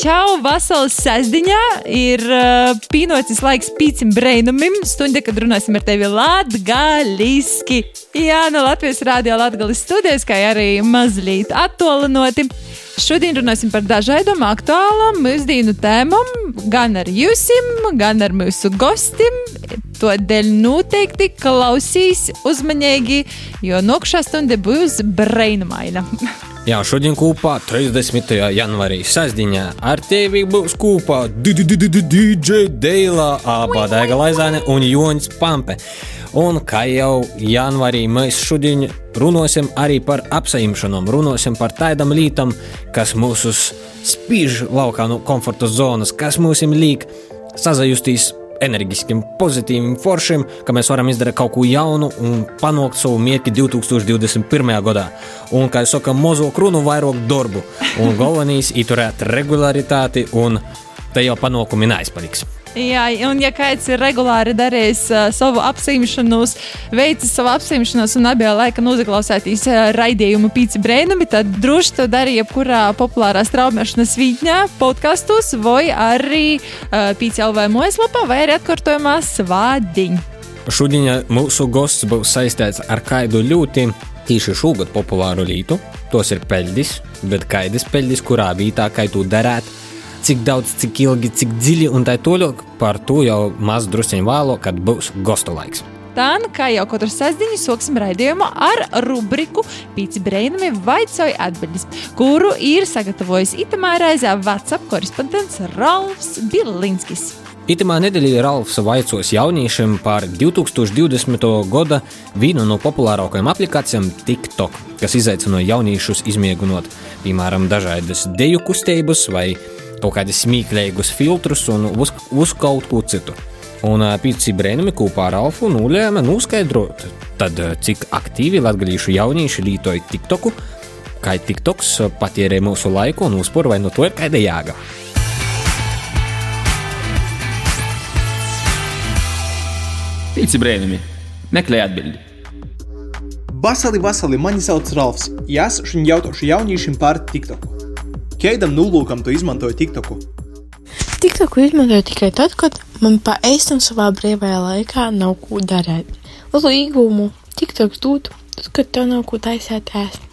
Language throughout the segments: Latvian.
Čau, vasaras sestdienā ir uh, pienācis laiks pīcim brainumim. Stunda, kad runāsim ar tevi latgaliski. Jā, no Latvijas Rādio Latgales studijas, kā arī mazliet attolinoti. Šodien runāsim par dažādām aktuālām mūsdienu tēmām, gan ar jums, gan ar mūsu gostiem. Tādēļ noteikti klausīs uzmanīgi, jo nākamā stunda būs brainumaina. Jā, šodien kopā 30. janvārī sastāvdaļā ar tevi būs kopā DJ Deila, Abadaiga Laizāne un Joņš Pampe. Un kā jau janvārī mēs šodien runāsim arī par apsaimšanām, runāsim par tādām lietām, kas mūsu spīž laukā no komforta zonas, kas mums liek sazajusties enerģiskiem, pozitīviem, foršiem, ka mēs varam izdarīt kaut ko jaunu un panākt savu mērķi 2021. gadā. Un, kā jau saka, mazo krunu vairāk darbu. Un galvenais ir turēt regularitāti, un te jau panākumi neaizpaliks. Jā, un ja kāds ir regulāri darījis uh, savu apsimšanos, veicis savu apsimšanos un abiem laikam uzklausētīs uh, raidījumu pīci brēnumi, tad droši to darīja jebkurā populārā straumēšanas vītņā, podkastos vai arī uh, pīci LV mājaslapā vai arī atkārtojumā svādiņ. Šodien mūsu gosts būs saistīts ar kādu ļoti tīši šogad populāru lītu. Tos ir peļģis, bet kaidas peļģis, kurā vietā, kā to darīt cik daudz, cik ilgi, cik dziļi un tā tālāk. Par to jau maz druskuļi vēlo, kad būs gostu laiks. Tā kā jau katru sestdienu sāksim raidījumu ar rubriku Pīci Breinami vaicoja atbildes, kuru ir sagatavojis itamā reizē WhatsApp korespondents Ralfs Bilinskis. Itamā nedēļā Ralfs vaicos jauniešiem par 2020. gada vienu no populārākajām aplikācijām TikTok, kas izaicināja jauniešus izmēģinot, piemēram, dažādas deju kustības vai kaut kādus smieklīgus filtrus un uz, uz kaut ko citu. Un pīci brēnumi kopā ar Alfu nulēma noskaidrot, tad cik aktīvi latgadījuši jaunieši lietoja TikToku, kā TikToks patērē mūsu laiku un uzpur vai no to ir kāda jāga. Pīci brēnumi, meklē atbildi. Vasali, vasali, mani sauc Ralfs. Es šodien jautāšu jauniešiem par TikToku. Kādam nolūkam tu izmantoji TikToku? TikToku izmantoju tikai tad, kad man pa ēstam savā brīvajā laikā nav ko darīt. Lielu iegūmu TikToks dod, tad, kad tev nav ko taisīt ēst.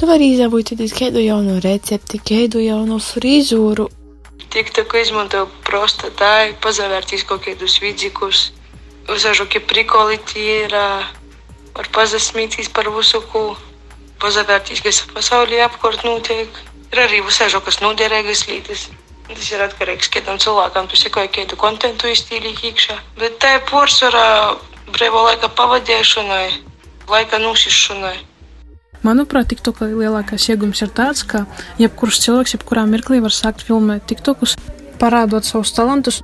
Tu vari izvēlēties kādu jaunu recepti, kādu jaunu frizūru. TikToku izmantoju prosta tā, pazavērtīs kaut kādus vidzikus, uzsāžu, ka prikolīti ir, var pazasmītīs par visu, ko pazavērtīs, kas pasaulī apkārt notiek. Ir arī visāžu, kas noderīgas lietas. Tas ir atkarīgs no kādam cilvēkam, tu sekoji kādu kontentu iztīlīgi iekšā. Bet tā ir porcelāna brīvā laika pavadīšanai, laika nošķiršanai. Manuprāt, TikTokā lielākais iegūms ir tāds, ka jebkurš cilvēks, jebkurā mirklī var sākt filmēt TikTokus, parādot savus talantus.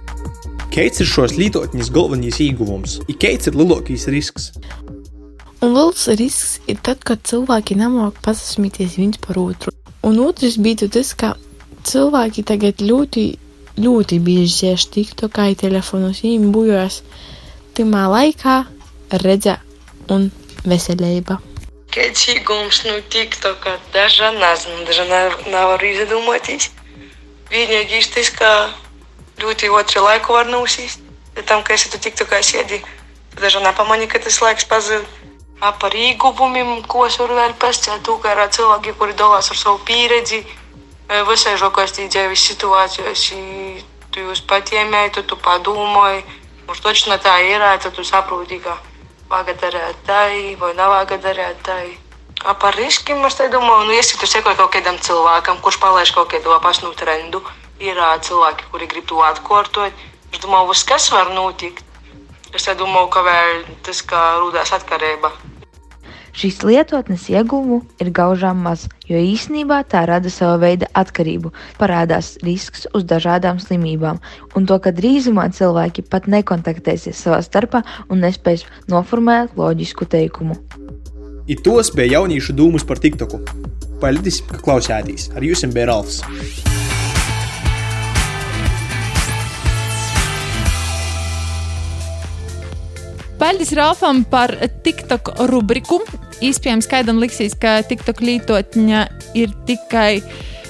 Kāds ir šos lietotņas galvenais ieguvums? Ir kāds ir lielākais risks? Un liels risks ir tad, kad cilvēki nemāk pasasmīties viens par otru. Un otrs bija tas, ka cilvēki tagad ļoti, ļoti bieži sēž TikTokā, telefonos, viņiem bujojas timā laikā redze un veselība. Kāds iegūms no TikToka dažā nezinu, dažā nevar izdomāties. Vienīgais tas, ka ļoti otru laiku var nosīst. Tam, ka esi tu TikTokā sēdi, tad dažā nepamani, ka tas laiks pazūd par ieguvumiem, ko es varu vēl. Tu kā cilvēki, kuri dalās ar savu pieredzi, visāžākās dzīves situācijās, tu jūs patiemēji, tu, tu padomāji, mums točno tā ir, tad tu saproti, ka vajag darīt tā, vai nav vajag darīt tā. Par riskiem es domāju, nu, ja tu sekoji kaut kādam cilvēkam, kurš palaiž kaut kādu apasnu trendu, ir cilvēki, kuri grib to atkārtot. Es domāju, kas var notikt. Es domāju, ka vēl tas, kā rūdās atkarība. Šīs lietotnes ieguvumu ir gaužām maz, jo īsnībā tā rada sava veida atkarību, parādās risks uz dažādām slimībām, un to, ka drīzumā cilvēki pat nekontaktēsies savā starpā un nespēs noformēt loģisku teikumu. I tos bija jauniešu dūmus par TikToku. Paldies, ka klausījāties! Ar jums bija Ralfs! Paldies Ralfam par TikTok rubriku. Iespējams, kādam liksīs, ka TikTok lietotņa ir tikai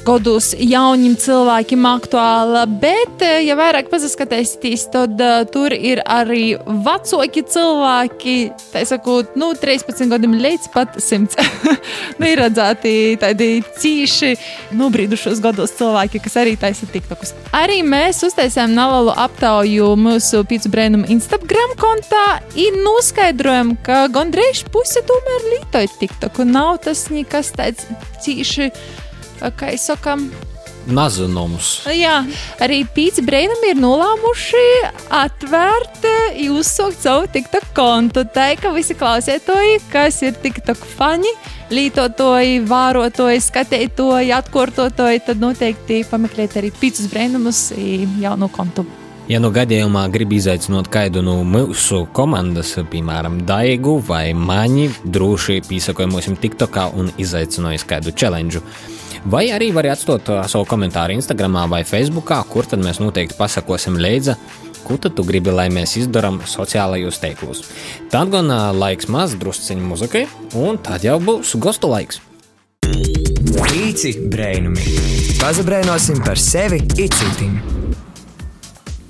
gados jauniem cilvēkiem aktuāla, bet, eh, ja vairāk paskatīsieties, tad uh, tur ir arī vecāki cilvēki, tā sakot, nu, 13 gadiem līdz pat 100. nu, ir redzēti tādi cīši nobrīdušos gados cilvēki, kas arī taisa TikTokus. Arī mēs uztaisījām nelielu aptauju mūsu pīcu brēnumu Instagram kontā un noskaidrojam, ka gandrīz puse tomēr lietoja TikToku. Nav tas nekas tāds cīši kā jau sakām, Mazunums. Jā, arī Pīci Breinam ir nolēmuši atvērt, uzsākt savu TikTok kontu. Tā ir, ka visi klausētoji, kas ir TikTok fani, lietotāji, vērotāji, skatītāji, atkārtotāji, tad noteikti pameklēt arī Pīcis Breinamus jaunu kontu. Ja nu gadījumā grib izaicināt kādu no mūsu komandas, piemēram, Daigu vai Maņi, droši pīsakojiet mums TikTokā un izaicinājiet kādu challenge. Vai arī var atstāt uh, savu komentāru Instagram vai Facebook, kur tad mēs noteikti pasakosim līdzi, ko tad tu gribi, lai mēs izdarām sociālajos teiklos. Tad gan uh, laiks maz, drusciņš muzikai, un tad jau būs gostu laiks. Pīci brēnumi. Pazabrēnosim par sevi itcitim.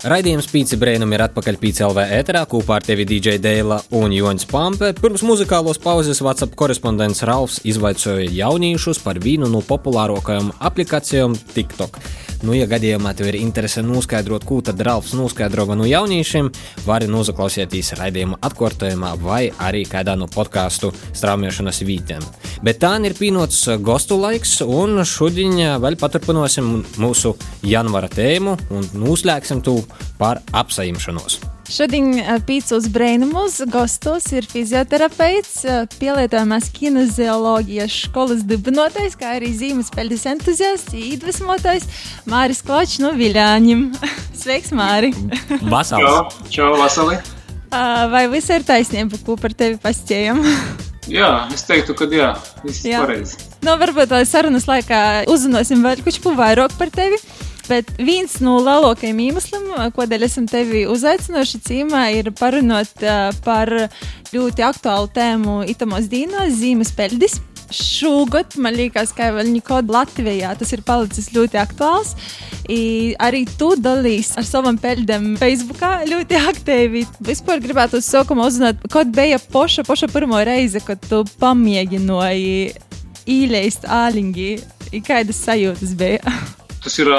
Raidījums Pīci Brēnam ir atpakaļ Pīci LV ēterā kopā ar tevi DJ Dēla un Joņs Pampe. Pirms muzikālos pauzes WhatsApp korespondents Ralfs izvaicoja jauniešus par vienu no populārākajām aplikācijām TikTok. Nu, ja gadījumā tev ir interese noskaidrot, ko tad Ralfs noskaidroja no jauniešiem, vari noklausīties raidījuma atkārtojumā vai arī kādā no podkāstu straumēšanas vītēm. Bet tā ir pienots gostu laiks, un šodien vēl paturpināsim mūsu janvara tēmu un noslēgsim to par apsaimšanos. Šodien pīcis brainumus gastos ir fizioterapeits, pielietojamās kinezioloģijas skolas dibinotais, kā arī zīmes peļņas entuziasts, iedvesmotais Māris Kločs no Viļāņiem. Sveiks, Māri! Vasals! Čau, čau Vasali! Vai viss ir taisnība, ko par tevi pasķējam? jā, es teiktu, ka jā, viss ir pareizi. Nu, varbūt sarunas laikā uzzināsim vēl kaut ko vairāk par tevi. Bet viens no lielākajiem iemesliem, kādēļ esam tevi uzaicinājuši cīmā, ir parunāt par ļoti aktuālu tēmu itamos dīnos, zīmes peldis. Šogad man liekas, ka vēl nekad Latvijā tas ir palicis ļoti aktuāls. I arī tu dalījies ar savām peļņām Facebook ļoti aktīvi. Vispār gribētu uz sākumu uzzināt, kad bija poša, poša pirmo reize, kad tu pamēģināji īleist āliņgi. Kādas sajūtas bija? tas ir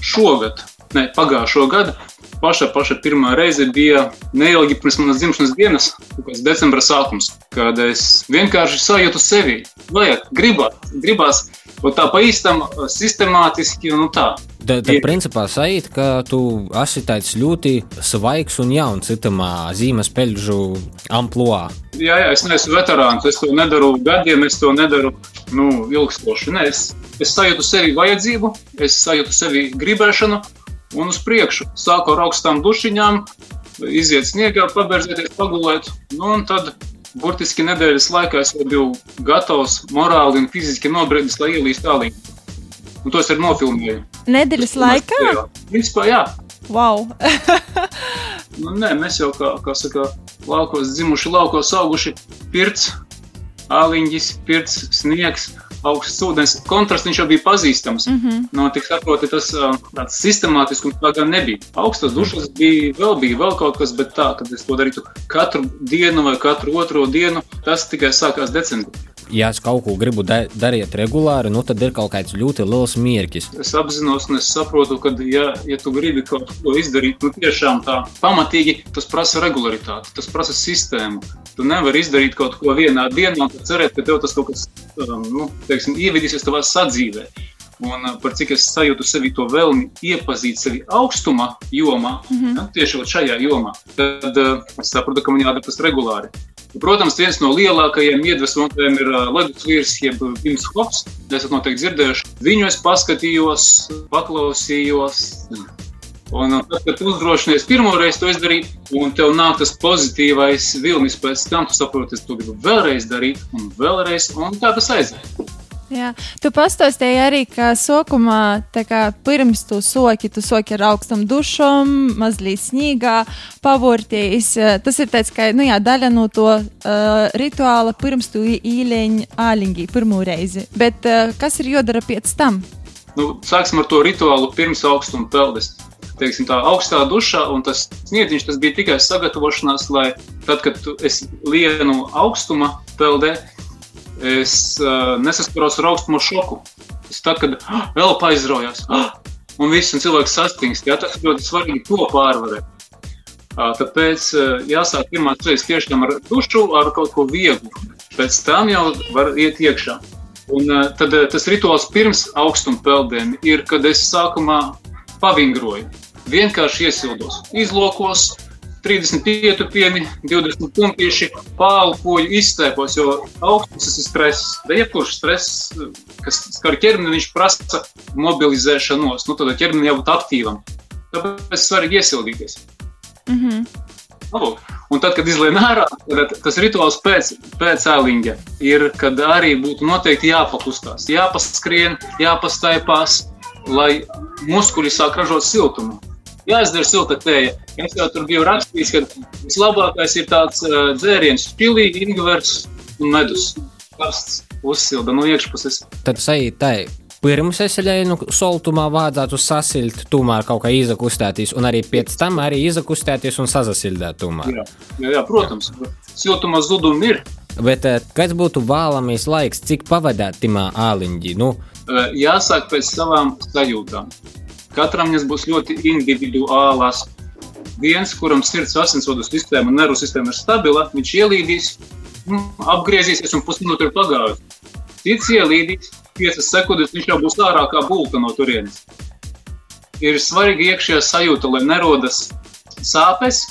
šogad, ne pagājušo gadu. Paša, paša pirmā reize bija neilgi pirms manas dzimšanas dienas, kas bija decembra sākums, kad es vienkārši sajūtu sevi. Vajag, gribas, gribas, tā pa īstam, sistemātiski un tā. Tad, tad principā sajūt, ka tu esi tāds ļoti svaigs un jauns citamā zīmes peļģu amplitūnā. Jā, jā, es neesmu veterāns, es to nedaru gadiem, es to nedaru nu, ilgstoši. Ne, es, es sajūtu sevi vajadzību, es sajūtu sevi gribēšanu un uz priekšu. Sāku ar augstām dušiņām, iziet sniegā, pabērzēties, pagulēt. Nu, un tad burtiski nedēļas laikā es jau biju gatavs morāli un fiziski nobriedis, lai ielīstu tālāk. Un tos ir nofilmēju. Nedēļas laikā? Jā, principā jā. Wow! nu, nē, mēs jau kā, kā saka, laukos dzimuši, laukos auguši pirts, āliņģis, pirts, sniegs, augsts ūdens. Kontrasts viņš jau bija pazīstams. Mm -hmm. no, tik saproti, tas tāds sistemātiskums tā gan nebija. Augstas dušas bija, vēl bija vēl kaut kas, bet tā, kad es to darītu katru dienu vai katru otro dienu, tas tikai sākās decembrī ja es kaut ko gribu da darīt regulāri, nu, tad ir kaut kāds ļoti liels mērķis. Es apzinos, un es saprotu, ka, ja, ja tu gribi kaut ko izdarīt, nu, tiešām tā pamatīgi, tas prasa regularitāti, tas prasa sistēmu. Tu nevari izdarīt kaut ko vienā dienā un cerēt, ka tev tas kaut kas um, nu, teiksim, ievedīsies tavā sadzīvē. Un uh, par cik es sajūtu sevi to vēlmi iepazīt sevi augstuma jomā, mm -hmm. ja, tieši šajā jomā, tad uh, es saprotu, ka man jādara tas regulāri. Protams, viens no lielākajiem iedvesmotājiem ir Ledus vīrs, jeb Vims Hops. Es esmu noteikti dzirdējuši. Viņu es paskatījos, paklausījos. Un tad, kad uzdrošinies pirmo reizi to izdarīt, un tev nāk tas pozitīvais vilnis, pēc tam tu saproti, es to gribu vēlreiz darīt, un vēlreiz, un tā tas aiziet. Jā. Tu pastāstīji arī, ka sokumā, kā pirms tu soki, tu soki ar augstam dušam, mazliet snīgā, pavurtījis. Tas ir tāds, ka, nu jā, daļa no to uh, rituāla pirms tu īleņ āliņģī pirmo reizi. Bet uh, kas ir jodara pēc tam? Nu, sāksim ar to rituālu pirms augstuma peldes. Teiksim, tā augstā dušā, un tas sniedziņš tas bija tikai sagatavošanās, lai tad, kad esi lienu augstuma peldē, es uh, nesaskaros ar augstumu šoku. Es tad, kad ah, elpa aizraujās, ah, un viss un cilvēks sastingst, jā, tas ir ļoti svarīgi to pārvarēt. Uh, tāpēc uh, jāsāk pirmās reizes tiešām ar dušu, ar kaut ko vieglu. Pēc tam jau var iet iekšā. Un uh, tad tas rituāls pirms augstuma peldēm ir, kad es sākumā pavingroju. Vienkārši iesildos, izlokos, 35 pieni, 20 punktīši, pāri izstēpos, jo augsts ir stress. Bet jebkurš stress, kas skar ķermeni, viņš prasa mobilizēšanos. Nu, tad ķermenim jābūt aktīvam. Tāpēc svarīgi iesildīties. Mm -hmm. Nu, un tad, kad izlien ārā, tad tas rituāls pēc, pēc ēliņa ir, kad arī būtu noteikti jāpakustās, jāpaskrien, jāpastaipās, lai muskuļi sāk ražot siltumu jāizdara silta tēja. Es jau tur biju rakstījis, ka vislabākais ir tāds uh, dzēriens, čili, ingvers un medus. Karsts, uzsilda no iekšpuses. Tad sajūt tai. Pirms es eļēju nu, soltumā vajadzētu sasilt, tomēr kaut kā izakustēties, un arī pēc tam arī izakustēties un sazasildēt tomēr. Jā, jā, jā protams, siltumā zudumi ir. Bet kāds būtu vēlamais laiks, cik pavadāt timā āliņģī? Nu? Jāsāk pēc savām sajūtām. Katram viņas būs ļoti individuālas. Viens, kuram sirds asinsvadu sistēma un nervu sistēma ir stabila, viņš ielīdīs, nu, apgriezīsies un pusminūte ir pagājusi. Cits ielīdīs, 5 sekundes, viņš jau būs ārā kā bulka no turienes. Ir svarīgi iekšējā sajūta, lai nerodas sāpes,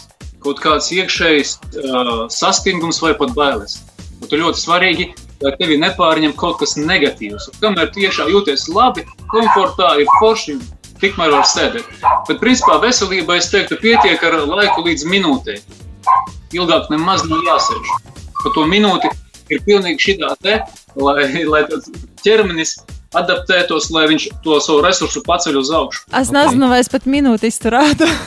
kaut kāds iekšējs uh, sastingums vai pat bailes. Un tur ļoti svarīgi, lai tevi nepārņem kaut kas negatīvs. Un kamēr tiešām jūties labi, komfortā, ir forši, tikmēr var sēdēt. Bet, principā, veselībai es teiktu, pietiek ar laiku līdz minūtei. Ilgāk nemaz nav jāsēž. Pa to minūti ir pilnīgi šī tā te, lai, lai ķermenis adaptētos, lai viņš to savu resursu paceļ uz augšu. Es nezinu, vai es pat minūti izturētu.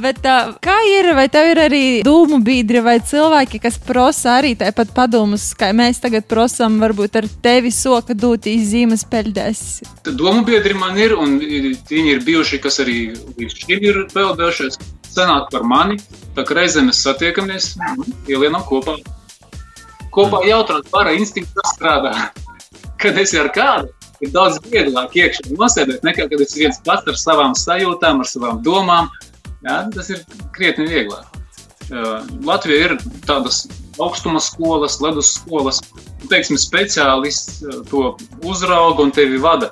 Bet, kā ir, vai tev ir arī dūmu biedri vai cilvēki, kas prasa arī tāpat padomus, kā mēs tagad prasām, varbūt ar tevi soka dūtīs zīmes peldēs? Dūmu biedri man ir, un viņi ir bijuši, kas arī līdz šim ir peldējušies. Senāk par mani, tā kā reizē mēs satiekamies, ielienam kopā. Kopā jautrāt para instinkts strādā. Kad esi ar kādu, ir daudz vieglāk iekšā nosēdēt, nekā kad esi viens pats ar savām sajūtām, ar savām domām. Jā, tas ir krietni vieglāk. Latvija ir tādas augstuma skolas, ledus skolas, teiksim, speciālists to uzrauga un tevi vada.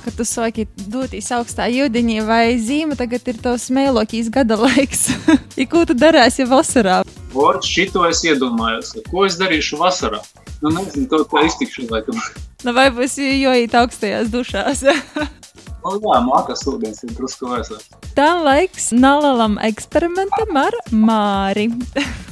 Kad tu saki, doties augstā jūdeņā, vai zīme tagad ir tavs mēlokīs gada laiks? I ko tu darīsi vasarā? Vārds šito es iedomājos, ko es darīšu vasarā. Nu, nezinu, to kā iztikšu laikam. Nu, vai būs jojīt augstajās dušās? nu, jā, mākslinieks ūdens ir drusku vēsāks. Tā laiks nalalam eksperimentam ar Māri.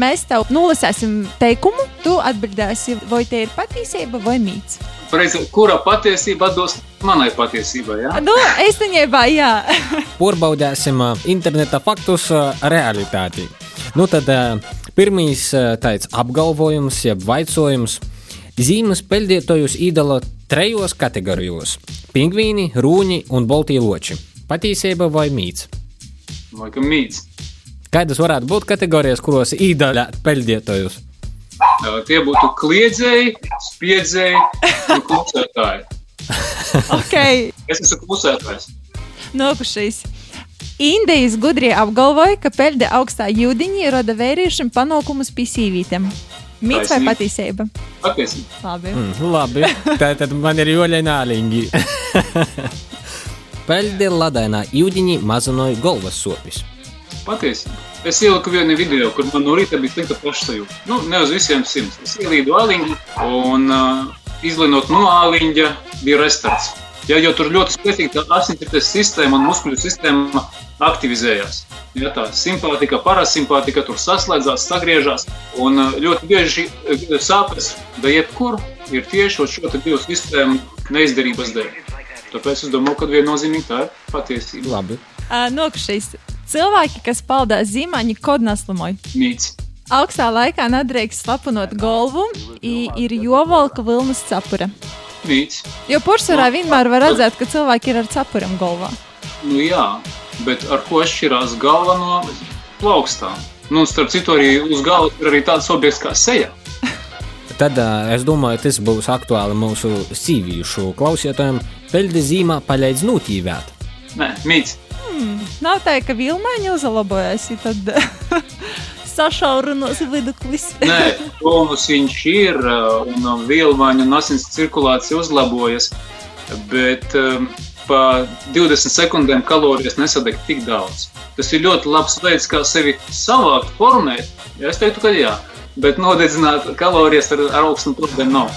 Mēs tev nolasīsim teikumu, tu atbildēsi, vai te ir patiesība vai mīts. Pareizi, kura patiesība atdos manai patiesībai? Ja? Nu, īstenībā, jā. Porbaudēsim interneta faktus realitāti. Nu, tad pirmīs tāds apgalvojums, jeb vaicojums. Zīmes peldētojus iedala trijos kategorijos - pingvīni, rūņi un bolti loči. Patiesība vai mīts? Laikam mīts. Kādas varētu būt kategorijas, kuros iedala peldētojus? Tie būtu kliedzēji, spiedzēji un klusētāji. okay. Es esmu klusētājs. Nokušais. Indijas gudrie apgalvoja, ka peļņa augstā jūdiņā rada vērīšiem panākumus pie sīvītēm. Mīts vai patiesība? Patiesība. Labi. Mm, labi. Tā tad man ir joļaināliņgi. Peļņa ladainā jūdiņā mazinoja galvas sopis. Patiesība. Es ieliku vienu video, kur man no rīta bija slikta pašsajūta. Nu, ne uz visiem simts. Es ielīdu āliņu un uh, izlinot no āliņa bija restarts. Ja, jo tur ļoti spēcīgi tā asinsrites sistēma un muskuļu sistēma aktivizējās. Ja, tā simpātika, parasimpātika tur saslēdzās, sagriežās. Un uh, ļoti bieži uh, sāpes, vai jebkur, ir tieši uz šo divu sistēmu neizdarības dēļ. Tāpēc es domāju, ka viennozīmīgi tā ir patiesība. Labi. Uh, Nokušais. Cilvēki, kas paldās zīmaiņu kodnaslumoju. Mīts. Augstā laikā nedrīkst slapunot galvu, i- ir jovalka vilnas cepura. Mīts. Jo porcelānā vienmēr var redzēt, ka cilvēki ir ar cepuram galvā. Nu, jā, bet ar ko atšķirās galva no plaukstām? Nu, starp citu, arī uz galvas ir arī tāds objekts kā seja. Tad es domāju, tas būs aktuāli mūsu sīvīšu klausītājiem. Peldi zīmā paļaidz notīvēt. Nē, mīts. Hmm, nav tā, ka vilmaiņa uzlabojas, tad sašaurinās viduklis. Nē, tonus viņš ir, uh, un vielmaiņa un asins cirkulācija uzlabojas, bet um, pa 20 sekundēm kalorijas nesadeg tik daudz. Tas ir ļoti labs veids, kā sevi savākt, formēt. Ja, es teiktu, ka jā, bet nodedzināt kalorijas ar, ar augstu problēmu nav.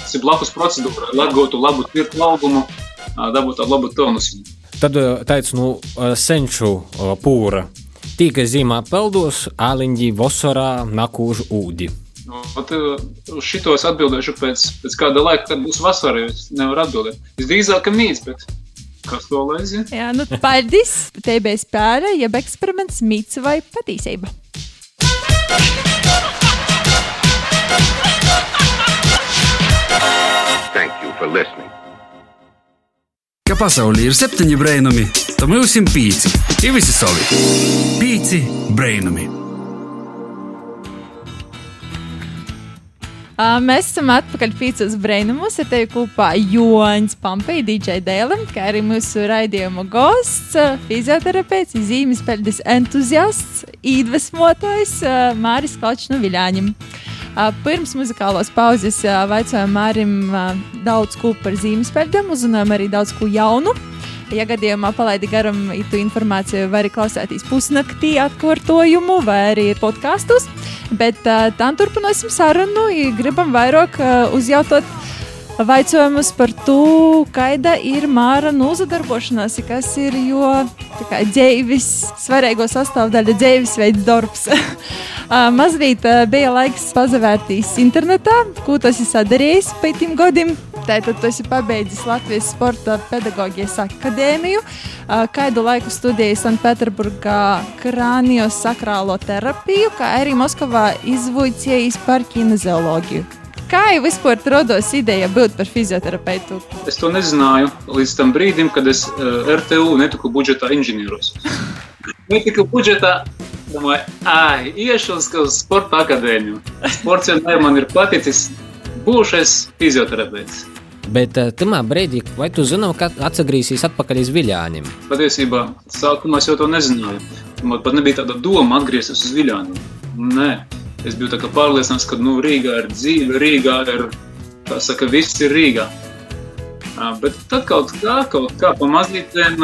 Tas ir blakus procedūra, lai atgūtu labu tirtu augumu, dabūtu labu tonusu. Tad uh, teicu, nu, uh, senču uh, pūra. Tīka zīmā peldos, āliņģi, vosorā, nakūžu ūdi. Ot, uh, Uz šito es atbildēšu pēc, pēc kāda laika, kad būs vasara. jo Es nevaru atbildēt. Visdrīzāk, ka mīts, bet kas to lai zina? Jā, nu, paldies! Te bija spēle, jeb eksperiments, mīts vai patīcība. Thank you for listening. Ka pasaulē ir septiņi brainami, tad mums ir pieci. Ir visi savi. Pieci brainami. Mēs esam atpakaļ Pīcis Brainamos. Ar tevi kopā Joņš Pampei, DJ Dēlam, kā arī mūsu raidījuma gosts, fizioterapeits, zīmes peldes entuziasts, iedvesmotājs uh, Māris Kalčs no Viļāņiem. Pirms muzikālās pauzes vaicājām Mārim daudz ko par zīmes peldēm, uzzinājām arī daudz ko jaunu. Ja gadījumā palaidi garām itu informāciju, var arī klausīties pusnaktī atkārtojumu vai arī podkastus. Bet tā turpināsim sarunu. i Gribam vairāk uzjautot jautājumus par to, kāda ir māra nozadarbošanās, kas ir jo dzīves svarīgo sastāvdaļa, dzīvesveids darbs. Mazliet bija laiks pazavērtīs internetā, ko tas ir sadarījis pēc tiem gadiem. Tātad tu esi pabeidzis Latvijas Sporta pedagoģijas akadēmiju, kādu laiku studēji Sanktpēterburgā krānio sakrālo terapiju, kā arī Moskavā izvuicējies par kinezioloģiju. Kā jau vispār rodas ideja būt par fizioterapeitu? Es to nezināju līdz tam brīdim, kad es uh, RTU netiku budžetā inženieros. netiku budžetā, domāju, ah, iešu uz, uz sporta akadēmiju. Sports vienmēr man ir paticis, būšu es fizioterapeits. Bet uh, tajā brīdī, vai tu zini, ka atgriezīsies atpakaļ uz viļāņiem? Patiesībā sākumā es jau to nezināju. Man pat nebija tāda doma atgriezties uz viļāņiem. Nē, es biju pārliecināts, ka nu, Rīgā ir dzīve, Rīgā ir, saka, viss ir Rīgā. Bet tad kaut kā, kaut kā pamazītēm,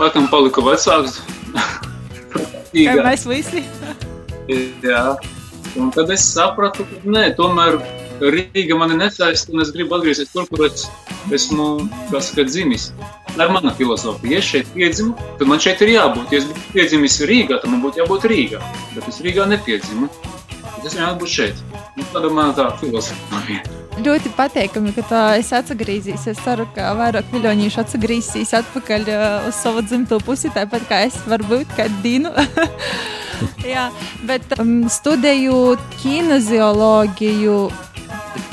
laikam paliku vecāks. Kā mēs visi? Jā, un tad es sapratu, ka nē, tomēr Rīga mani nesaista, un es gribu atgriezties tur, kur es esmu saka, dzimis. Tā ir mana filozofija. Ja es šeit piedzimu, tad man šeit ir jābūt. Ja es būtu piedzimis Rīgā, tad man būtu jābūt Rīgā. Bet es Rīgā nepiedzimu. Tad es vienkārši būtu šeit. Nu, tāda ir mana tā filozofija. Ļoti patīkami, ka tā es atgriezīšos. Es ceru, ka vairāk miljonīšu atgriezīsies atpakaļ uh, uz savu dzimto pusi, tāpat kā es varbūt kādu dienu. Jā, bet um, studējot kinezioloģiju,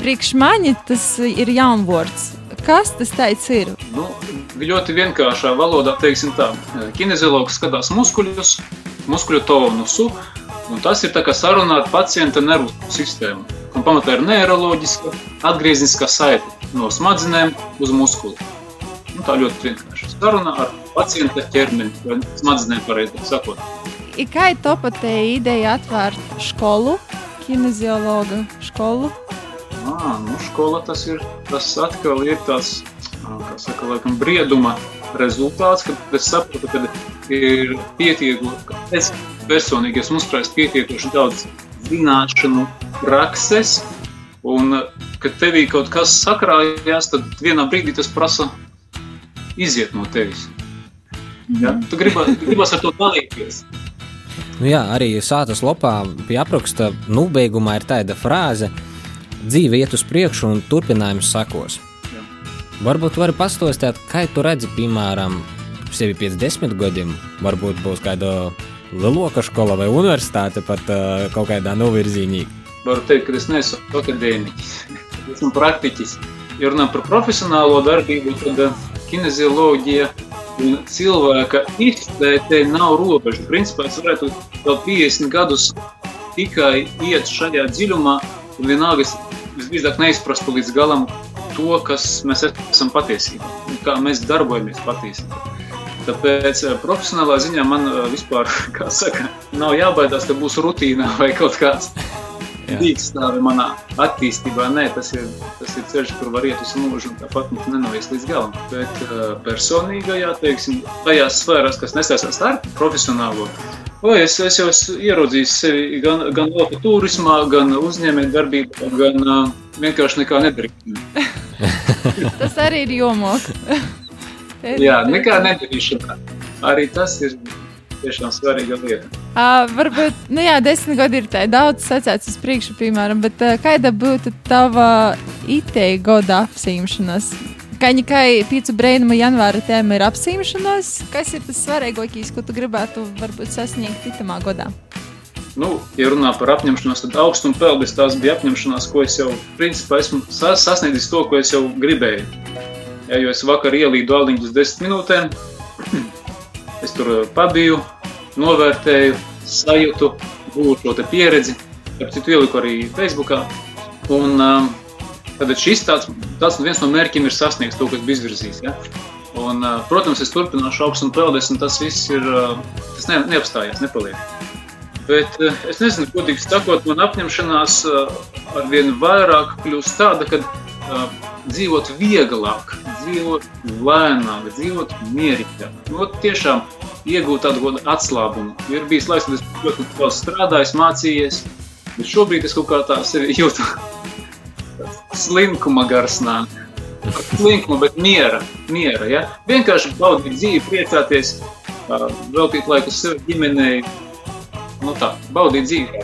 priekš mani tas ir jaunvārds. Kas tas teic ir? Nu, ļoti vienkāršā valodā teiksim tā. Kineziologs skatās muskuļus, muskuļu tonusu, un tas ir tā kā saruna ar pacienta nervu sistēmu. Un pamatā ir neiroloģiska, atgriezniskā saite no smadzenēm uz muskuli. Nu, tā ļoti vienkārši. Saruna ar pacienta ķermeni, vai smadzenēm pareizi sakot. I Kā ir topa te ideja atvērt skolu, kineziologa skolu? À, nu, skola tas ir tas atkal ir tāds, kā saka, laikam, brieduma rezultāts, kad es sapratu, ka ir pietiekoši, ka es personīgi esmu uzkrājis pietiekoši daudz zināšanu, prakses, Un, kad tevī kaut kas sakrājās, tad vienā brīdī tas prasa iziet no tevis. Ja? Tu gribas, gribas ar to dalīties. Nu jā, arī sātas lopā pie apraksta nobeigumā ir tāda frāze: dzīve iet uz priekšu un turpinājums sakos. Jā. Varbūt vari pastāstīt, kā tu redzi, piemēram, sevi pēc desmit gadiem. Varbūt būs kāda lielāka skola vai universitāte pat uh, kaut kādā novirzienī. Varu teikt, ka es neesmu akadēmiķis, esmu praktiķis. Ja runā par profesionālo darbību, tad kinezioloģija un cilvēka izpētē nav robežu. Principā es varētu vēl 50 gadus tikai iet šajā dziļumā, un vienalga es visbiežāk neizprastu līdz galam to, kas mēs esam patiesībā, kā mēs darbojamies patiesībā. Tāpēc eh, profesionālā ziņā man eh, vispār, kā saka, nav jābaidās, ka būs rutīna vai kaut kāds dīkstāvi manā attīstībā. Nē, tas ir, tas ir ceļš, kur var iet uz mūžu un tāpat mums nenovies līdz galam. Bet uh, personīgajā, teiksim, tajās sfērās, kas nesaistās ar profesionālo, o, es, es jau esmu ieraudzījis sevi gan, gan lauka turismā, gan uzņēmēju darbībā, gan uh, vienkārši nekā nedarīt. Tas arī ir jomok. Jā, nekā nedarīšana. Arī tas ir tiešām svarīga lieta. Uh, varbūt, nu jā, desmit gadi ir tā daudz sacēts uz priekšu, piemēram, bet uh, kāda būtu tava ideja goda apsīmšanas? Kaņi, kā pīcu brīnumu janvāra tēma ir apsīmšanās, kas ir tas svarīgākais, ko tu gribētu varbūt sasniegt itamā godā? Nu, ja runā par apņemšanos, tad augstuma peldes tās bija apņemšanās, ko es jau principā esmu sasniedzis to, ko es jau gribēju. Ja, jo es vakar ielīdu aliņus desmit minūtēm, es tur pabiju, novērtēju, sajūtu, gūstu šo pieredzi. Ar citu ieliku arī Facebookā. Un, um, tad šis tāds, tāds viens no mērķiem ir sasniegt to, kas bija izvirzīts. Ja? Un, protams, es turpināšu augstu un peldes, un tas viss ir, tas ne, neapstājās, nepaliek. Bet es nezinu, godīgi sakot, man apņemšanās ar vien vairāk kļūst tāda, ka dzīvot vieglāk, dzīvot lēnāk, dzīvot mierīgāk. Nu, tiešām iegūt tādu atslābumu. Ir bijis laiks, kad es ļoti daudz strādāju, mācījies, bet šobrīd es kaut kā tā sevi jūtu slinkuma garsnā. Slinkuma, bet miera, miera ja? Vienkārši baudīt dzīvi, priecāties, veltīt laiku sev, ģimenei. Nu tā, baudīt dzīvi.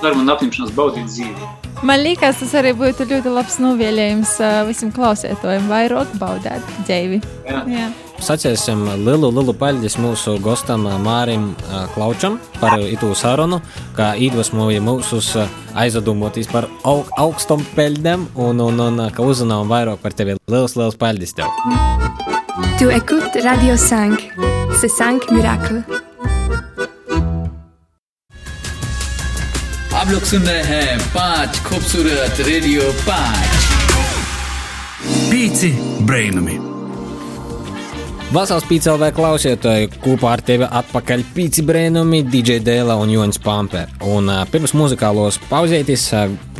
Ir man apņemšanās baudīt dzīvi. Man liekas, tas arī būtu ļoti labs novēlējums visam klausētājiem, vairāk baudīt dzīvi. Jā. Jā Sacēsim lielu, lielu paļģis mūsu gostam Mārim Klaučam par itu sarunu, kā iedvesmoja mūsus aizdomāties par aug, augstam peļģiem un, un, un ka uzzinām vairāk par tevi. Liels, liels paļģis tev! Tu écoutes Radio 5, c'est 5 miracles. आप लोग सुन रहे हैं पांच खूबसूरत रेडियो पांच पीछे ब्रेनमी Vasals PCLV klausītāji kopā ar tevi atpakaļ pīci brēnumi, DJ Dēla un Joņs Pampe. Un pirms muzikālos pauzētis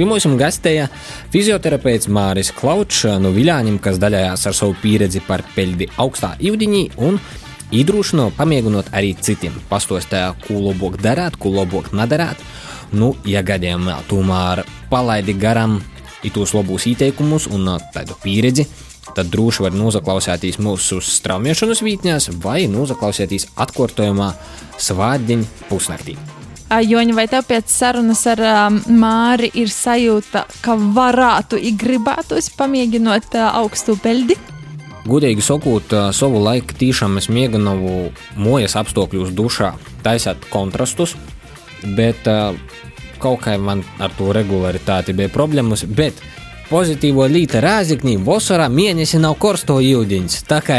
mums gastēja fizioterapeits Māris Klaučs no Viļāņiem, kas daļājās ar savu pieredzi par peļdi augstā ūdeņī un iedrošino pamēģinot arī citiem. Pastostāja, ko labāk darāt, ko labāk nedarāt. Nu, ja gadījumā tomēr palaidi garām tos labus ieteikumus un tādu pieredzi, tad droši var noklausīties mūsu straumēšanas vītnēs vai noklausīties atkārtojumā svādiņa pusnaktī. Joņa, vai tev pēc sarunas ar um, Māri ir sajūta, ka varētu gribētos pamēģinot uh, augstu peļdi? Gudīgi sakot, savu laiku tiešām es mēģināju mojas apstākļos dušā taisīt kontrastus, bet uh, kaut kā man ar to regularitāti bija problēmas. Bet pozitīvo līta rāzaknī vasarā mēnesi nav korsto ūdeņš. Tā kā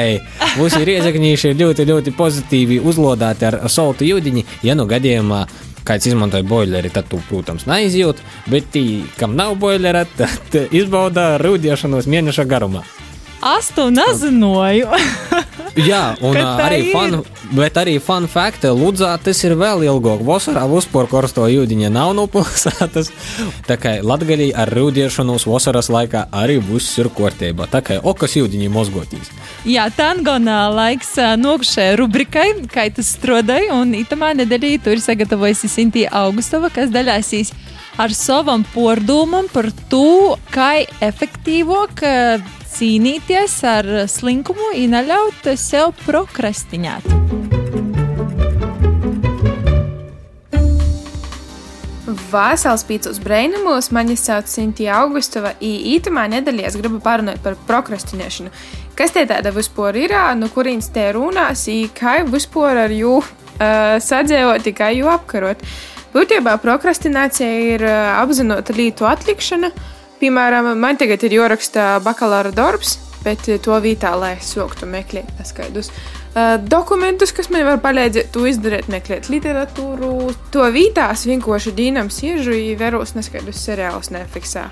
visi riezaknīši ir ļoti, ļoti pozitīvi uzlodāti ar soltu ūdeņi, ja nu gadījumā kāds izmantoja boileri, tad tu, protams, neizjūt, bet tī, kam nav boilera, tad izbauda rūdiešanos mēneša garumā. Es to nezināju. Jā, un tā arī ir. fun, bet arī fun fact, Ludzā tas ir vēl ilgāk. Vasarā uzpūra korsto jūdiņa nav nopilsētas. Tā kā latgaļī ar rūdiešanos vasaras laikā arī viss ir kārtībā. Tā kā okas jūdiņi mozgotīs. Jā, tangonā laiks ā, nokušai rubrikai, kā tas strādāja, un itamā nedēļā tur sagatavojusi Sintīna Augustova, kas daļāsīs ar savam pārdomam par to, kā efektīvāk cīnīties ar slinkumu un neļaut sev prokrastinēt. Vasals pīcis brainamos, mani sauc Sintīna Augustova, ītumā nedēļā es gribu parunāt par prokrastinēšanu. Kas te tāda vispār ir, no kurienes te runās, un kā vispār ar jū uh, sadzēvot, kā jū apkarot. Būtībā prokrastinācija ir uh, apzināta lietu atlikšana. Piemēram, man tagad ir jāraksta bakalaura darbs, bet uh, to vietā, lai soktu meklēt paskaidrus uh, dokumentus, kas man var palīdzēt to izdarīt, meklēt literatūru. To vietā es vienkārši dīnam siežu, ja veros neskaidrus seriālus nefiksā.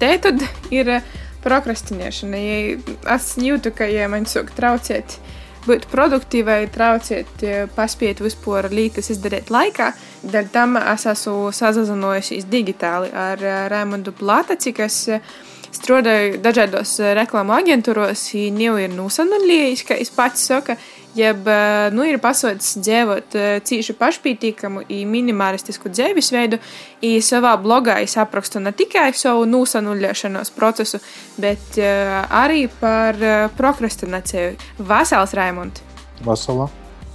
Te tad ir uh, prokrastinēšana. Ja es jūtu, ka ja man sāk traucēt būt produktīvai, traucēt, eh, paspēt vispār lietas izdarīt laikā. Dēļ tam es esmu sazinājusies digitāli ar eh, Raimondu Plataci, kas eh, strādāja dažādos reklāmu aģentūros, un jau ir nusanulījis, ka es pats saku, jeb eh, nu, ir pasaucis dzīvot eh, cīši pašpītīkamu un minimalistisku dzīvesveidu, un savā blogā es aprakstu ne tikai savu nusanuļošanos procesu, bet eh, arī par prokrastināciju. Vasals Raimond! Vasalā.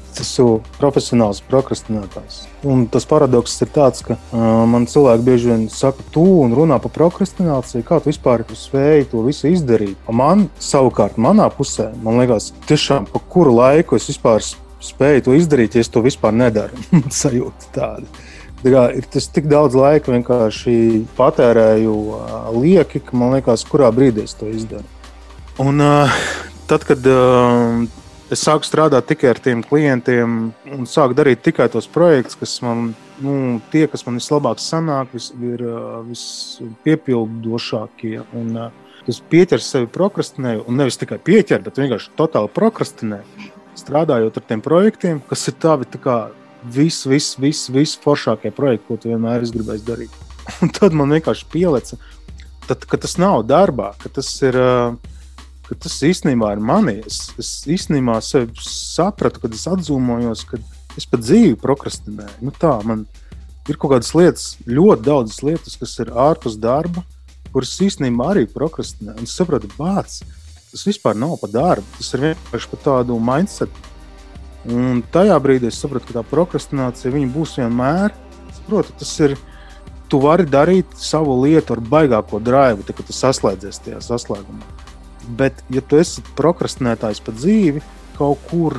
Es esmu profesionāls prokrastinētājs. Un tas paradoks ir tāds, ka uh, man cilvēki bieži vien saka, tu un runā par prokrastināciju, kā tu vispār spēji to visu izdarīt. Man savukārt, manā pusē, man liekas, tiešām pa kuru laiku es vispār spēju to izdarīt, ja es to vispār nedaru. Sajūta tāda. Tā kā Ir tas tik daudz laika, vienkārši patērēju uh, lieki, ka man liekas, kurā brīdī es to izdaru. Un uh, tad, kad uh, es sāku strādāt tikai ar tiem klientiem un sāku darīt tikai tos projektus, kas man, nu, tie, kas man vislabāk sanāk, vis, ir vispiepildošākie. Un, es pieķeru sevi prokrastinēju, un nevis tikai pieķeru, bet vienkārši totāli prokrastinēju. Strādājot ar tiem projektiem, kas ir tavi tā kā vis, vis, vis, vis foršākie projekti, ko tu vienmēr esi gribējis darīt. Un tad man vienkārši pielica, tad, ka tas nav darbā, ka tas ir. Uh, ka tas īstenībā ir mani. Es, es īstenībā sapratu, kad es atzūmojos, ka es pat dzīvi prokrastinēju. Nu tā, man ir kaut kādas lietas, ļoti daudzas lietas, kas ir ārpus darba, kuras īstenībā arī prokrastinēju. Es sapratu, bācis, tas vispār nav par darbu. Tas ir vienkārši par tādu mindset. Un tajā brīdī es sapratu, ka tā prokrastinācija būs vienmēr. Saprotu, tas ir. Tu vari darīt savu lietu ar baigāko drāvu, tad, kad tu saslēdzies tajā saslēgumā. Bet, ja tu esi prokrastinētājs pa dzīvi, kaut kur,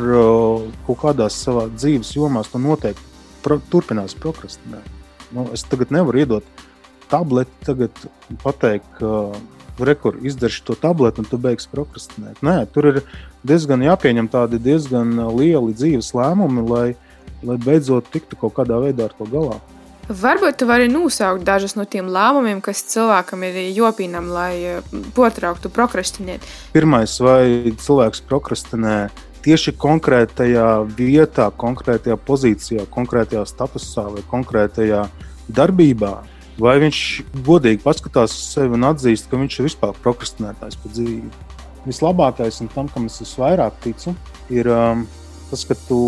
kaut kādās savā dzīves jomās, tu noteikti pro, turpinās prokrastinēt. Nu, es tagad nevaru iedot tableti, tagad pateikt, ka rekur izdarīšu to tableti, un tu beigsi prokrastinēt. Nē, tur ir diezgan jāpieņem tādi diezgan lieli dzīves lēmumi, lai, lai beidzot tiktu kaut kādā veidā ar to galā. Varbūt tu vari nosaukt dažus no tiem lēmumiem, kas cilvēkam ir jopīnam, lai eh, potrauktu prokrastinēt. Pirmais, vai cilvēks prokrastinē tieši konkrētajā vietā, konkrētajā pozīcijā, konkrētajā statusā vai konkrētajā darbībā, vai viņš godīgi paskatās uz sevi un atzīst, ka viņš ir vispār prokrastinētājs pa dzīvi. Vislabākais un tam, kam es visvairāk ticu, ir um, tas, ka tu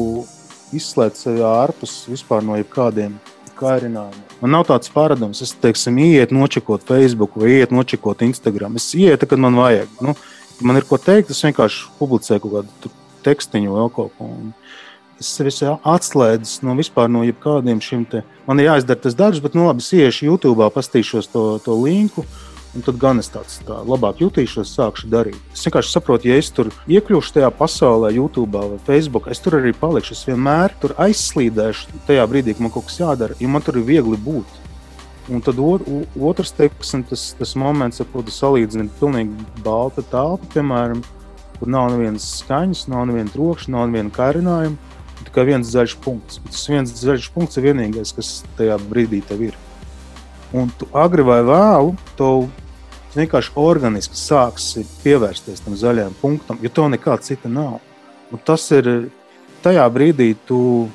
izslēdz sevi ārpus vispār no jebkādiem kairinājumiem. Man nav tāds paradums, es teiksim, iet nočekot Facebook vai iet nočekot Instagram. Es ietu, kad man vajag. Nu, man ir ko teikt, es vienkārši publicēju kaut kādu tekstiņu vai kaut ko. Es esmu atslēdzis no vispār no jebkādiem šiem te. Man ir jāizdara tas darbs, bet, nu, labi, es iešu YouTube, pastīšos to, to linku. Un tad gan es tāds tā, labāk jutīšos, sākšu darīt. Es vienkārši saprotu, ja es tur iekļūšu tajā pasaulē, YouTube vai Facebook, es tur arī palikšu. Es vienmēr tur aizslīdēšu tajā brīdī, kad man kaut kas jādara, jo man tur ir viegli būt. Un tad ot, otrs teiksim, tas, tas moments, ko tu salīdzini, ir pilnīgi balta telpa, piemēram, kur nav nevienas skaņas, nav neviena trokšņa, nav neviena kārinājuma. Tikai viens zaļš punkts. Un tas viens zaļš punkts ir vienīgais, kas tajā brīdī tev ir. Un tu agri vai vēlu, tu vienkārši organiski sāksi pievērsties tam zaļajam punktam, jo tev nekā cita nav. Un tas ir tajā brīdī, tu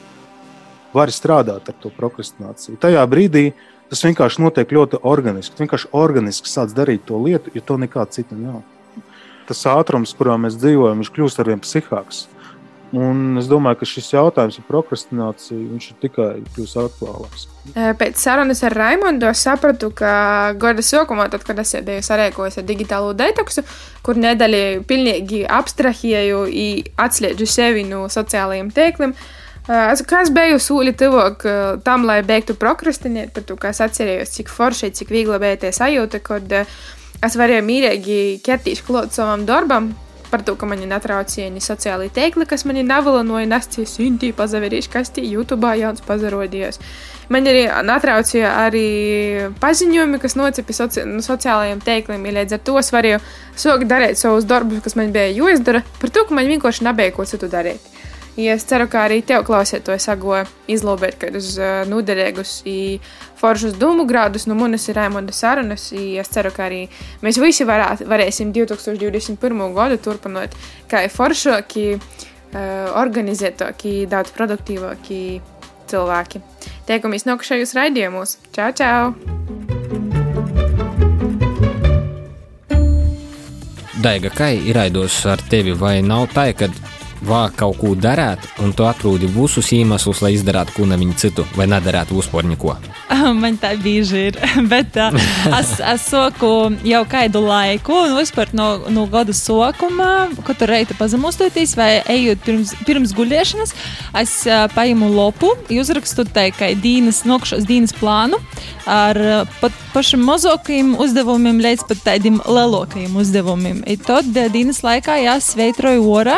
vari strādāt ar to prokrastināciju. Tajā brīdī tas vienkārši notiek ļoti organiski. Tu vienkārši organiski sāc darīt to lietu, jo to nekā cita nav. Tas ātrums, kurā mēs dzīvojam, viņš kļūst arvien psihāks. Un es domāju, ka šis jautājums par prokrastināciju ir tikai kļūst aktuālāks. Pēc sarunas ar Raimondu sapratu, ka gada sākumā, kad es sēdēju sarēkojos ar digitālo detoksu, kur nedēļu pilnīgi abstrahēju un atslēdzu sevi no sociālajiem tīkliem, Kas bija sūļi tuvāk tam, lai beigtu prokrastinēt, par to, kā es atcerējos, cik forši, cik viegli bija tie sajūta, kad es varēju mīrīgi ķerties klāt savam darbam, par to, ka mani netraucēja ne sociālai tīkli, kas mani nevalinoja nesties intī, pazaverīšu kastī, YouTube jauns pazarodījos. Man arī netraucēja arī paziņojumi, kas nocipi soci no sociālajiem tīkliem, ja līdz ar to es varēju sākt darīt savus darbus, kas man bija jāizdara, par to, ka man vienkārši nebija ko citu darīt. Ja es ceru, ka arī tev klausētojas sago izlobēt kādus uh, nuderīgus foršus dūmu grādus no manas ir Raimonda sarunas. Es ceru, ka arī mēs visi varāt, varēsim 2021. gadu turpināt kā foršāki, uh, organizētāki, daudz produktīvāki cilvēki. Tiekamies nākamajos raidījumos. Čau, čau! Daiga, kā ir raidos ar tevi, vai nav tā, ka vāk kaut ko darīt, un tu atrodi visus iemeslus, lai izdarītu ko nevienu citu, vai nedarītu vispār neko. Man tā bieži ir, bet uh, es, es soku jau kādu laiku, un vispār no, no gada sākuma, katru reizi pazemostoties vai ejot pirms, pirms guļiešanas, es uh, paņemu lopu, uzrakstu tai kā dienas, nokšos dienas plānu ar pat pašiem mazākajiem uzdevumiem līdz pat tādiem lielākajiem uzdevumiem. I tad dienas laikā jāsveitroju orā,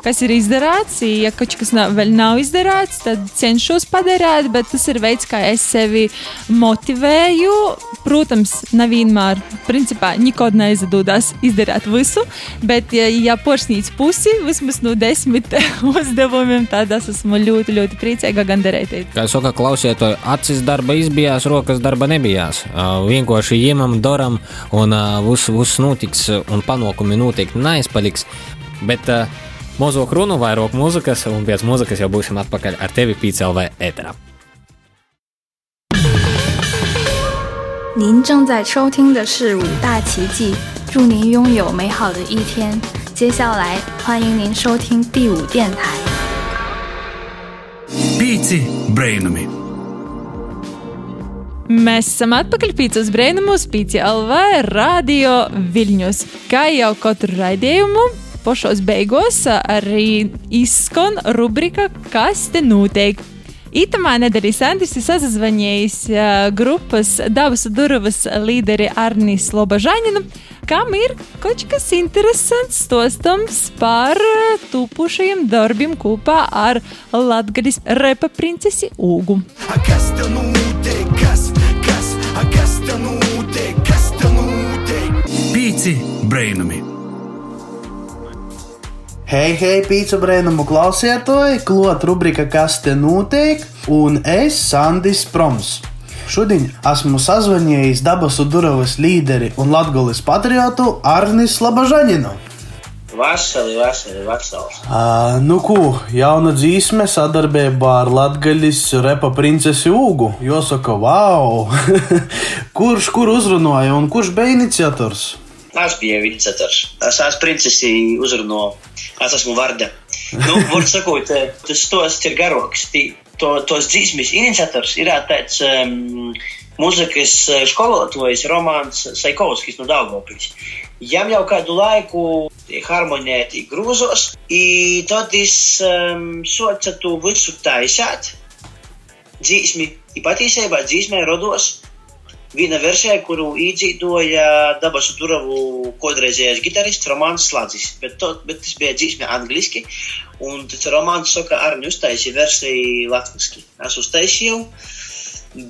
kas ir izdarīts. Ja kaut kas nav, vēl nav izdarīts, tad cenšos padarīt, bet tas ir veids, kā es sevi motivēju. Protams, nevienmēr, principā, nekad neizdodas izdarīt visu, bet, ja, ja porcelāns pusi, vismaz no desmit uzdevumiem, tad es esmu ļoti, ļoti priecīga gan darīt. Kā saka, klausieties, acis darba izbijās, rokas darba nebijās. Uh, vienkārši iemam, daram, un uh, viss, viss notiks, un panākumi noteikti neaizpaliks. Bet uh, Mozo krunu, vairāk mūzikas, un pēc mūzikas jau būsim atpakaļ ar tevi PCLV ēterā. 您正在收听的是五大奇迹，祝您拥有美好的一天。接下来，欢迎您收听第五电台。 Pīci brainami! Mēs esam atpakaļ pīcis brēnumos, pīci LV radio viļņos. Kā jau katru raidījumu, pašos beigās arī izskan rubrika Kas te notiek? Itamā nedēļā Sandis ir sazvanījis grupas Dabas Duravas līderi Arnijas Lobažāņinu, kam ir kaut kas interesants stostams par tūpušajiem darbiem kopā ar Latgaļas repa princesi Ūgu. Kas tev notiek? Kas, kas tev notiek? Kas tev notiek? Pīci brainami! Hei, hei, pīcis brēnumu klausītāji, klāt rubrika Kas te notiek, un es, Sandis Proms. Šodien esmu sazvanījis dabasu duravas līderi un latgulis patriotu Arnis Labažaninu. Vasarī, vasarī, vasarī. Uh, nu, ko, jauna dzīsme sadarbībā ar Latvijas repa princesi Ugu. Jāsaka, wow! kurš kur uzrunāja un kurš bija iniciators? Es biju iniciators. Es esmu princesi uzrunājis. Es esmu Varda. Nu, var sakot, tas stosts ir garāks. To, tos dzīsmes iniciators ir tāds um, mūzikas skolotājs Romāns Saikovskis no Daugavpils. Jam jau kādu laiku harmonēti grūzos, un tad es um, soca to visu taisāt. Dzīsmi, patiesībā dzīsmē rodos viena versija, kuru iedzīvoja dabasu duravu kodreizējais gitarists Romanis Sladzis. Bet, to, bet tas bija dzīsme angliski, un tas Romanis saka, arī uztaisīja versiju latviski. Es uztaisīju,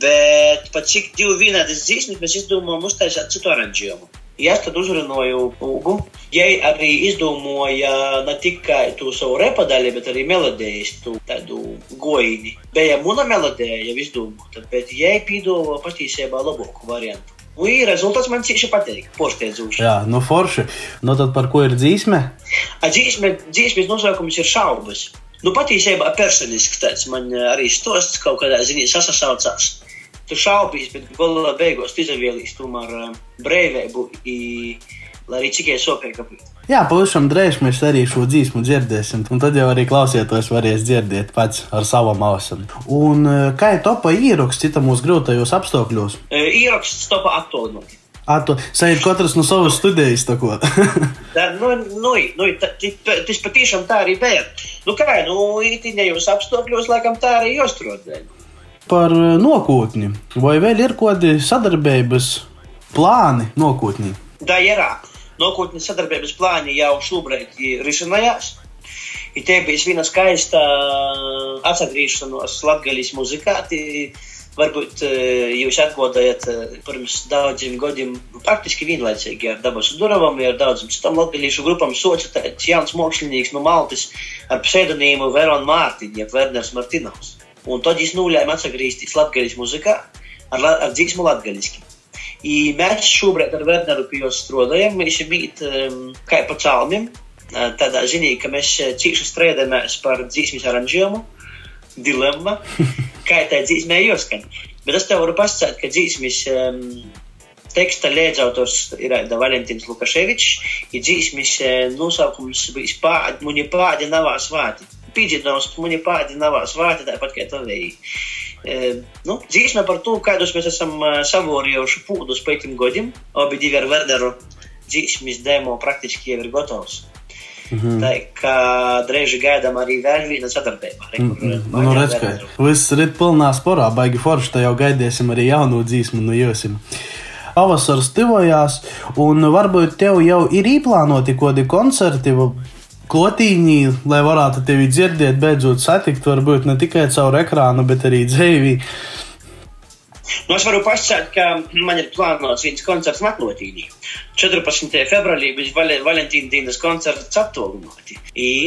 bet pat cik divi vienādas dzīsmes mēs izdomājām uztaisīt citu aranžējumu. Ja tad uzrunāju Ugu, ja arī izdomāja ne tikai to savu repadaļu, bet arī melodijas, tu tādu goīni. Bija mana melodija jau izdomāta, bet jai pīdāvā patiesībā labāku variantu. Un ir rezultāts man cieši patīk. Porsteidzoši. Jā, nu forši. Nu tad par ko ir dzīsme? A dzīsme, dzīsmes nosaukums ir šaubas. Nu, patiesībā personisks tāds man arī stosts kaut kādā ziņā sasaucās. Tu šaubīs, bet galā beigās izvēlējies tomēr uh, brīvību, lai arī cik ir sopīgi. Jā, pavisam drēž mēs arī šo dzīsmu dzirdēsim, un tad jau arī klausieties varēs dzirdēt pats ar savam ausam. Un eh, kā ir topa īraksts citam mūsu grūtajos apstākļos? Ieraksts stopā attālinot. Atu, sajiet katrs no savas studijas nu, nu, nu, tas patiešām tā arī bija. Nu, kā, nu, itinējos apstākļos, laikam tā arī jāstrādā. Par eh, nākotni. Vai vēl ir kādi sadarbības plāni nākotnē? Tā ir. Nākotnes sadarbības plāni jau šobrīd ir risinājās. Ir te bija viena skaista atgriešanās Latvijas muzikā. Varbūt eh, jūs atgādājat, eh, pirms daudziem gadiem praktiski vienlaicīgi ar Dabasu Duravam, ar daudzām citām latviešu grupām soca tāds jauns mākslinieks no Maltas ar pseidonīmu Verona Mārtiņa, jeb Werners Martinovs. Un tad viņš nulēma atgriezties Latvijas muzikā ar, ar dzīsmu latgaliski. I mēs šobrīd ar Werneru pie jums strādājam. Mēs esam bijis um, kā pa cēlumiem. Tādā ziņā, ka mēs eh, cieši strādājamies par dzīsmas aranžējumu, dilemma, kā tā dzīsmē jāskan. Bet es tev varu pasakāt, ka dzīsmas um, teksta līdzautors ir Aida Valentīns Lukaševičs, ir dzīsmas uh, nosaukums bijis pārdi, muni pārdi navā svāti. Pīdzinās, muni pārdi navā svāti, tāpat kā tavēji. E, nu, dzīsme par to, kādus mēs esam savorījuši pūdus pētim godiem. Abi divi ar Werneru dzīsmes demo praktiski jau ir gatavs. Mhm. Tā kā drēži gaidām arī vēl viena sadarbība. Kur, uh, Nu, redz, ka viss ir pilnā sporā, baigi forši. Tā jau gaidīsim arī jaunu dzīsmu, nu jūsim. Pavasaris tuvojās, un varbūt tev jau ir īplānoti kādi koncerti, vai klotīņi, lai varētu tevi dzirdēt, beidzot satikt, varbūt ne tikai caur ekrānu, bet arī dzīvī. Nu, es varu pasakāt, ka man ir plānots viens koncerts Maklotīnī. 14. februārī bija Vale- Valentīna dienas koncerts attālināti.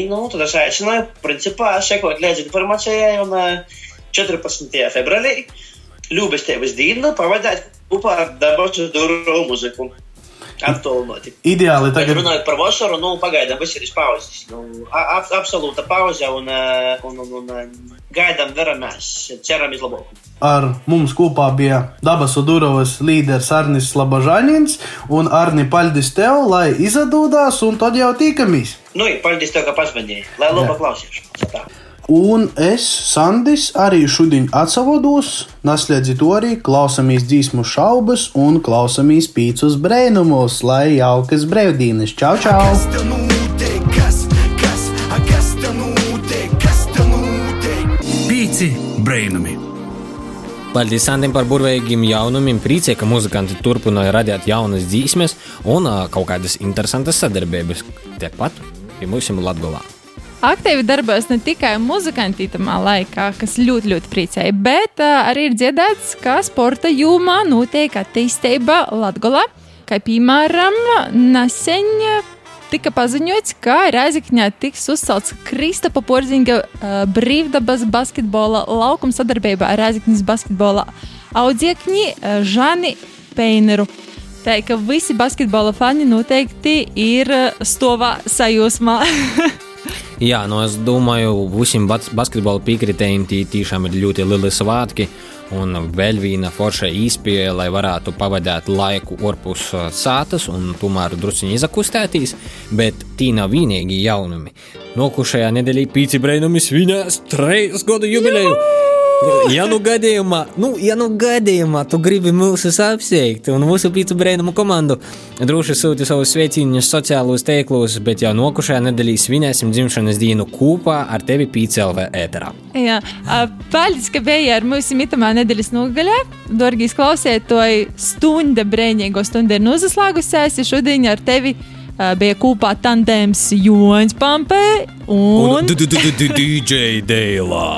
Nu, tad es aicināju, principā, sekot līdzi informācijai, un eh, 14. februārī Ļubestēvas dienu pavadīt kopā ar dabasu duru muziku. Attālināti. Ideāli Tagad tagad. runājot par vasaru, nu, pagaidām viss ir pauzes. Nu, ab, absolūta pauze un, eh, un, un, un eh, gaidām, veramies, ceram iz labāko. Ar mums kopā bija Dabas Udurovas līderis Arnis Labažānins un Arni Paļdis tev, lai izadūdās, un tad jau tikamies. Nu, paldies tev, ka pazvanīji. Lai labi Jā. klausies. Un es, Sandis, arī šodien atsavodos, naslēdzi to arī klausamies dzīsmu šaubas un klausamies pīcis brēnumos, lai jaukas brīvdienas. Čau, čau! Pīci brainami! Paldies Sandim par burvīgiem jaunumiem. Priecē, ka muzikanti turpināja radīt jaunas dzīsmes un kaut kādas interesantas sadarbības tepat pie mums Latvijā. Aktīvi darbojas ne tikai muzikanti tamā laikā, kas ļoti, ļoti priecēja, bet arī ir dzirdēts, ka sporta jomā notiek attīstība Latvijā. Kā piemēram, nesen tika paziņots, ka Reizekņā tiks uzcelts Kristapa Porziņa uh, brīvdabas basketbola laukuma sadarbībā ar Reizekņas basketbola audziekņi uh, Žani Peineru. Tā ka visi basketbola fani noteikti ir stovā sajūsmā. Jā, nu es domāju, visiem bas basketbola piekritējiem tī tiešām ir ļoti lieli svētki. Un vēl viena forša īspēja, lai varētu pavadīt laiku ārpus ā, sātas un tomēr druskuļi izakustēties, bet tī nav vienīgi jaunumi. Nokušajā nedēļā Pīci Breinumi svinēs trīs gadu jubileju. Ja nu gadījumā, nu, ja nu gadījumā tu gribi mūsu apsveikt un mūsu pīcu brēnumu komandu, droši sūti savus sveicienus sociālos tīklos, bet jau nokušajā nedēļā svinēsim dzimšanas dienu kopā ar tevi Pīcelvē ēterā. Jā, paldies, ka bija ar mums mitamā nedēļas nogaļā. Dorgijas klausētoji, stunda brēņīgo stundu ir nozaslēgusies. ja Šodien ar tevi bija kopā tandēms Joņš Pampē un, DJ Dēlā.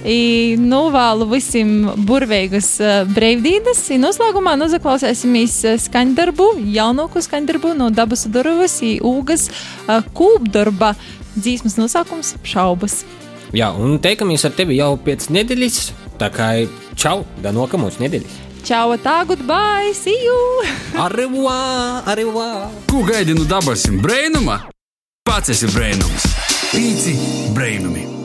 I novēlu visiem burvīgus uh, brīvdienas. Noslēgumā noklausīsimies uh, skaņdarbu, jaunāko skaņdarbu no dabas durvis, Ugas uh, kūpdarba dzīsmas nosaukums - šaubas. Jā, un teikamies ar tevi jau pēc nedēļas, tā kā čau, da nokamūs nedēļas. Čau, tā, goodbye, see you! Arivā, arivā! Ko gaidi no dabasim brainuma? Pats esi brainums. Pīci brainumi!